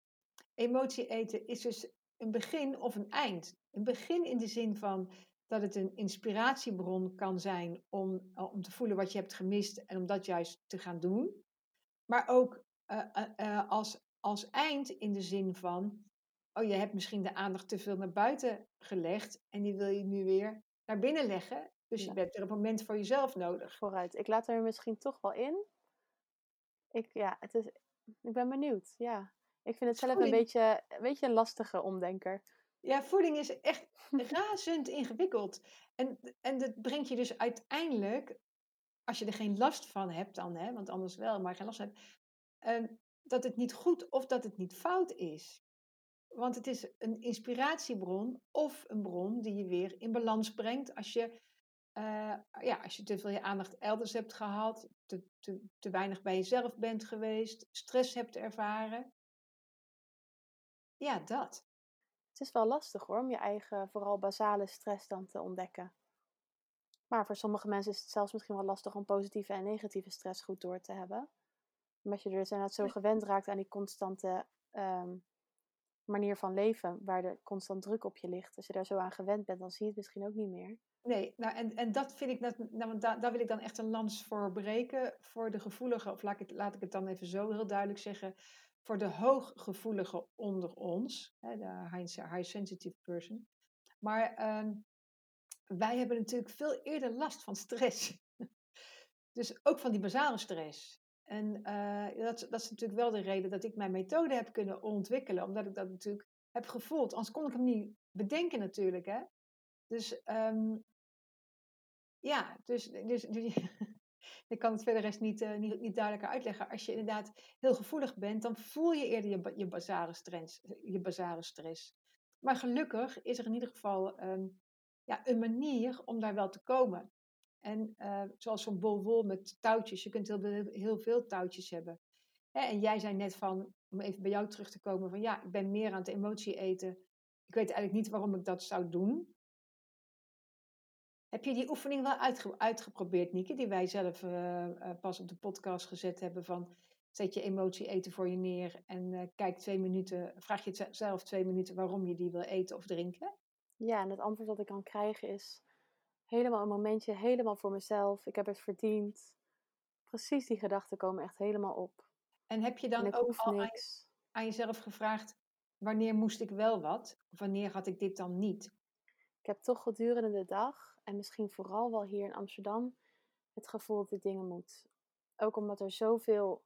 Emotie eten is dus een begin of een eind. Een begin in de zin van dat het een inspiratiebron kan zijn om, eh, om te voelen wat je hebt gemist en om dat juist te gaan doen. Maar ook uh, uh, als, als eind in de zin van, oh je hebt misschien de aandacht te veel naar buiten gelegd en die wil je nu weer naar binnen leggen. Dus je bent er een moment voor jezelf nodig. Vooruit. Ik laat er misschien toch wel in. Ik, ja, het is, ik ben benieuwd. Ja. Ik vind het zelf een beetje, een beetje een lastige omdenker. Ja, voeding is echt razend ingewikkeld. En, en dat brengt je dus uiteindelijk, als je er geen last van hebt dan, hè, want anders wel, maar geen last hebt, uh, dat het niet goed of dat het niet fout is. Want het is een inspiratiebron of een bron die je weer in balans brengt als je, uh, ja, als je te veel je aandacht elders hebt gehad, te, te, te weinig bij jezelf bent geweest, stress hebt ervaren. Ja, dat. Het is wel lastig hoor, om je eigen, vooral basale stress dan te ontdekken. Maar voor sommige mensen is het zelfs misschien wel lastig om positieve en negatieve stress goed door te hebben. Omdat je er dus inderdaad zo gewend raakt aan die constante um, manier van leven, waar er constant druk op je ligt. Als je daar zo aan gewend bent, dan zie je het misschien ook niet meer. Nee, nou en, en dat vind ik, nou, daar, wil ik dan echt een lans voor breken. Voor de gevoelige, of laat ik, het, laat ik het dan even zo heel duidelijk zeggen. Voor de hooggevoelige onder ons, hè, de high, sensitive person. Maar uh, wij hebben natuurlijk veel eerder last van stress. dus ook van die basale stress. En uh, dat, dat is natuurlijk wel de reden dat ik mijn methode heb kunnen ontwikkelen, omdat ik dat natuurlijk heb gevoeld. Anders kon ik hem niet bedenken natuurlijk. Hè? Dus um, ja, dus, dus, dus ik kan het verder rest niet, uh, niet, niet duidelijker uitleggen. Als je inderdaad heel gevoelig bent, dan voel je eerder je, je, basale, stress, je stress. Maar gelukkig is er in ieder geval um, ja, een manier om daar wel te komen. En uh, zoals zo'n bol met touwtjes. Je kunt heel, heel veel touwtjes hebben. Hè, en jij zei net van, om even bij jou terug te komen, van ja, ik ben meer aan het emotie eten. Ik weet eigenlijk niet waarom ik dat zou doen. Heb je die oefening wel uitge uitgeprobeerd, Nieke, die wij zelf uh, uh, pas op de podcast gezet hebben van zet je emotie eten voor je neer en uh, kijk twee minuten, vraag je zelf twee minuten waarom je die wil eten of drinken? Ja, en het antwoord dat ik kan krijgen is helemaal een momentje, helemaal voor mezelf. Ik heb het verdiend. Precies die gedachten komen echt helemaal op. En heb je dan ook al niks. aan jezelf gevraagd, wanneer moest ik wel wat? Of wanneer had ik dit dan niet? Ik heb toch gedurende de dag, en misschien vooral wel hier in Amsterdam, het gevoel dat ik dingen moet. Ook omdat er zoveel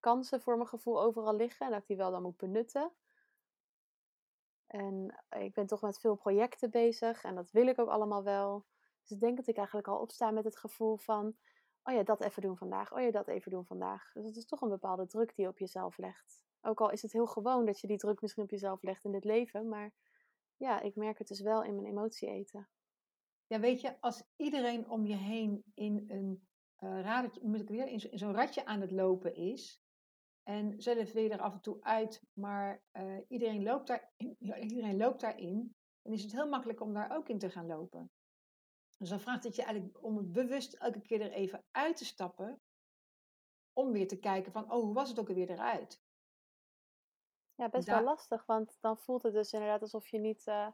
kansen voor mijn gevoel overal liggen en dat ik die wel dan moet benutten. En ik ben toch met veel projecten bezig en dat wil ik ook allemaal wel. Dus ik denk dat ik eigenlijk al opsta met het gevoel van, oh ja, dat even doen vandaag, oh ja, dat even doen vandaag. Dus het is toch een bepaalde druk die je op jezelf legt. Ook al is het heel gewoon dat je die druk misschien op jezelf legt in dit leven, maar ja, ik merk het dus wel in mijn emotie eten. Ja, weet je, als iedereen om je heen in een uh, radertje, moet ik weer, in zo'n ratje aan het lopen is, en zelf wil je er af en toe uit, maar uh, iedereen, loopt daar, iedereen loopt daarin, dan is het heel makkelijk om daar ook in te gaan lopen. Dus dan vraagt het je eigenlijk om het bewust elke keer er even uit te stappen. Om weer te kijken van, oh, hoe was het ook alweer eruit? Ja, best wel lastig, want dan voelt het dus inderdaad alsof je niet uh,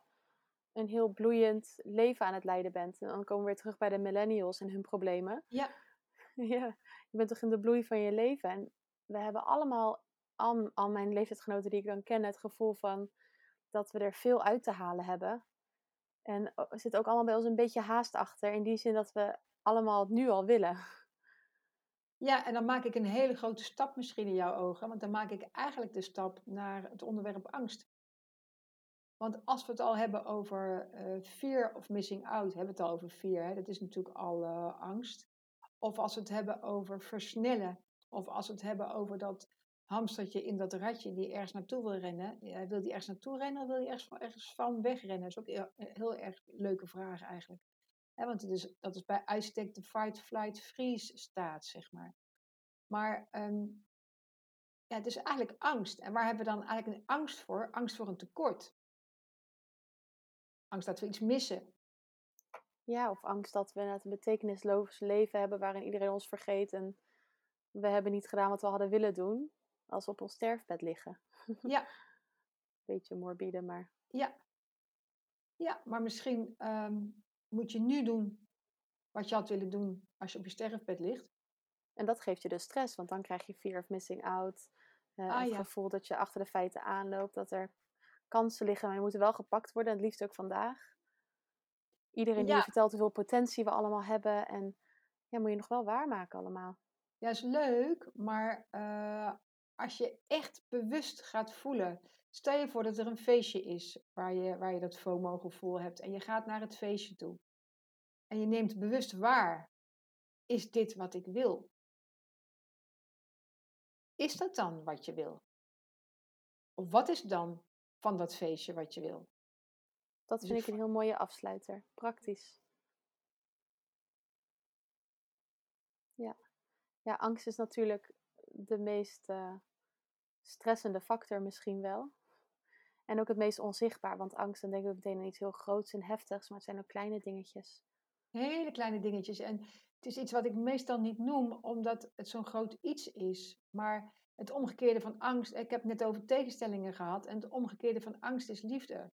een heel bloeiend leven aan het leiden bent. En dan komen we weer terug bij de millennials en hun problemen. Ja. ja, je bent toch in de bloei van je leven. En we hebben allemaal, al, al mijn leeftijdsgenoten die ik dan ken, het gevoel van dat we er veel uit te halen hebben. En er zit ook allemaal bij ons een beetje haast achter. In die zin dat we allemaal het nu al willen. Ja, en dan maak ik een hele grote stap misschien in jouw ogen. Want dan maak ik eigenlijk de stap naar het onderwerp angst. Want als we het al hebben over uh, fear of missing out, hebben we het al over fear. Dat is natuurlijk al uh, angst. Of als we het hebben over versnellen. Of als we het hebben over dat hamstertje in dat ratje die ergens naartoe wil rennen. wil die ergens naartoe rennen of wil die ergens, van wegrennen? Dat is ook heel, heel erg leuke vraag eigenlijk. want het is, dat is bij uitstek de fight, flight, freeze staat, zeg maar. Maar um, ja, dus eigenlijk angst. En waar hebben we dan eigenlijk een angst voor? Angst voor een tekort. Angst dat we iets missen. Ja, of angst dat we net een betekenisloos leven hebben waarin iedereen ons vergeet en we hebben niet gedaan wat we hadden willen doen als we op ons sterfbed liggen. Ja, Beetje morbide, maar ja. Ja, maar misschien ehm, moet je nu doen wat je had willen doen als je op je sterfbed ligt. En dat geeft je dus stress, want dan krijg je fear of missing out. eh, Ah, het ja. gevoel dat je achter de feiten aanloopt, dat er kansen liggen, maar die moeten wel gepakt worden, en het liefst ook vandaag. Iedereen die je vertelt hoeveel potentie we allemaal hebben, en ja, moet je nog wel waarmaken allemaal. Ja, is leuk, maar eh, als je echt bewust gaat voelen. Stel je voor dat er een feestje is waar je, waar je dat FOMO-gevoel hebt en je gaat naar het feestje toe. En je neemt bewust waar. Is dit wat ik wil? Is dat dan wat je wil? Of wat is dan van dat feestje wat je wil? Dat Dus vind ik ik een heel mooie afsluiter. Praktisch. Ja. Ja, angst is natuurlijk de meest eh, stressende factor misschien wel. En ook het meest onzichtbaar, want angst, dan denken we meteen aan iets heel groots en heftigs, maar het zijn ook kleine dingetjes. Hele kleine dingetjes. En het is iets wat ik meestal niet noem, omdat het zo'n groot iets is. Maar het omgekeerde van angst, ik heb het net over tegenstellingen gehad, en het omgekeerde van angst is liefde.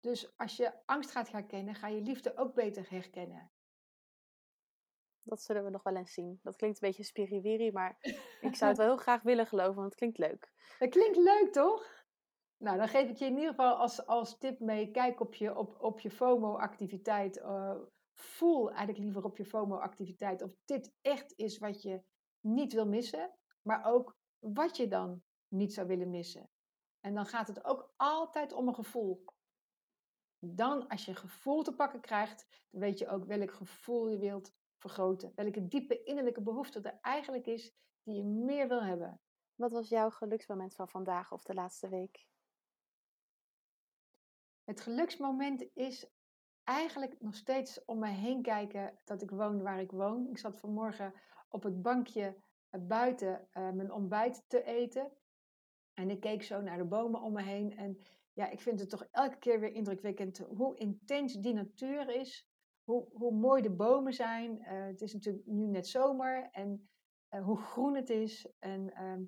Dus als je angst gaat herkennen, ga je liefde ook beter herkennen. Dat zullen we nog wel eens zien. Dat klinkt een beetje spiriwiri, maar ik zou het wel heel graag willen geloven, want het klinkt leuk. Dat klinkt leuk, toch? Nou, dan geef ik je in ieder geval als, als tip mee. Kijk op je, op, op je FOMO-activiteit. eh, voel eigenlijk liever op je FOMO-activiteit of dit echt is wat je niet wil missen. Maar ook wat je dan niet zou willen missen. En dan gaat het ook altijd om een gevoel. Dan, als je een gevoel te pakken krijgt, dan weet je ook welk gevoel je wilt vergroten. Welke diepe innerlijke behoefte er eigenlijk is die je meer wil hebben. Wat was jouw geluksmoment van vandaag of de laatste week? Het geluksmoment is eigenlijk nog steeds om me heen kijken dat ik woon waar ik woon. Ik zat vanmorgen op het bankje eh, buiten eh, mijn ontbijt te eten. En ik keek zo naar de bomen om me heen. En ja, ik vind het toch elke keer weer indrukwekkend hoe intens die natuur is. Hoe, hoe mooi de bomen zijn. Eh, het is natuurlijk nu net zomer. En hoe groen het is. En ehm,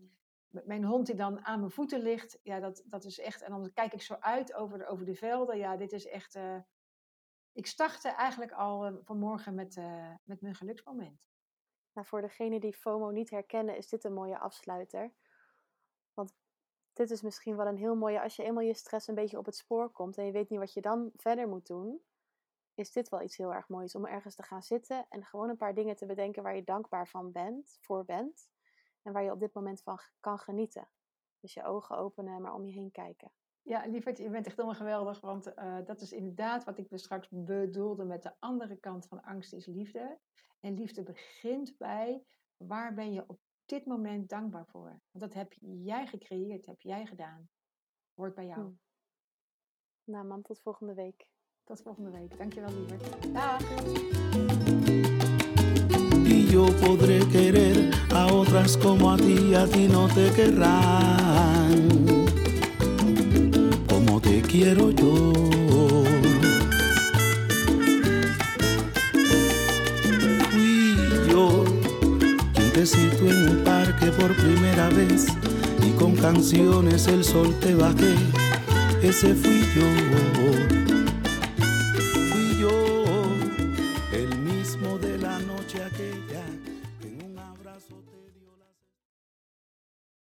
met mijn hond die dan aan mijn voeten ligt. Ja, dat, dat is echt... En dan kijk ik zo uit over de, over de velden. Ja, dit is echt... ik startte eigenlijk al vanmorgen met, met mijn geluksmoment. Nou, voor degenen die FOMO niet herkennen, is dit een mooie afsluiter. Want dit is misschien wel een heel mooie, als je eenmaal je stress een beetje op het spoor komt en je weet niet wat je dan verder moet doen, is dit wel iets heel erg moois om ergens te gaan zitten en gewoon een paar dingen te bedenken waar je dankbaar van bent, voor bent en waar je op dit moment van kan genieten. Dus je ogen openen en maar om je heen kijken. Ja, lieverd, je bent echt helemaal geweldig. Want eh, dat is inderdaad wat ik dus straks bedoelde met de andere kant van angst is liefde. En liefde begint bij waar ben je op dit moment dankbaar voor? Want dat heb jij gecreëerd, heb jij gedaan. Hoort bij jou. Hm. Nou man, tot volgende week. Tot volgende week. Dankjewel, lieverd. Dag! Y yo podré querer a otras como a ti, a ti no te querrán. Quiero yo. Fui yo quien te citó en un parque por primera vez y con canciones el sol te bajé. Ese fui yo.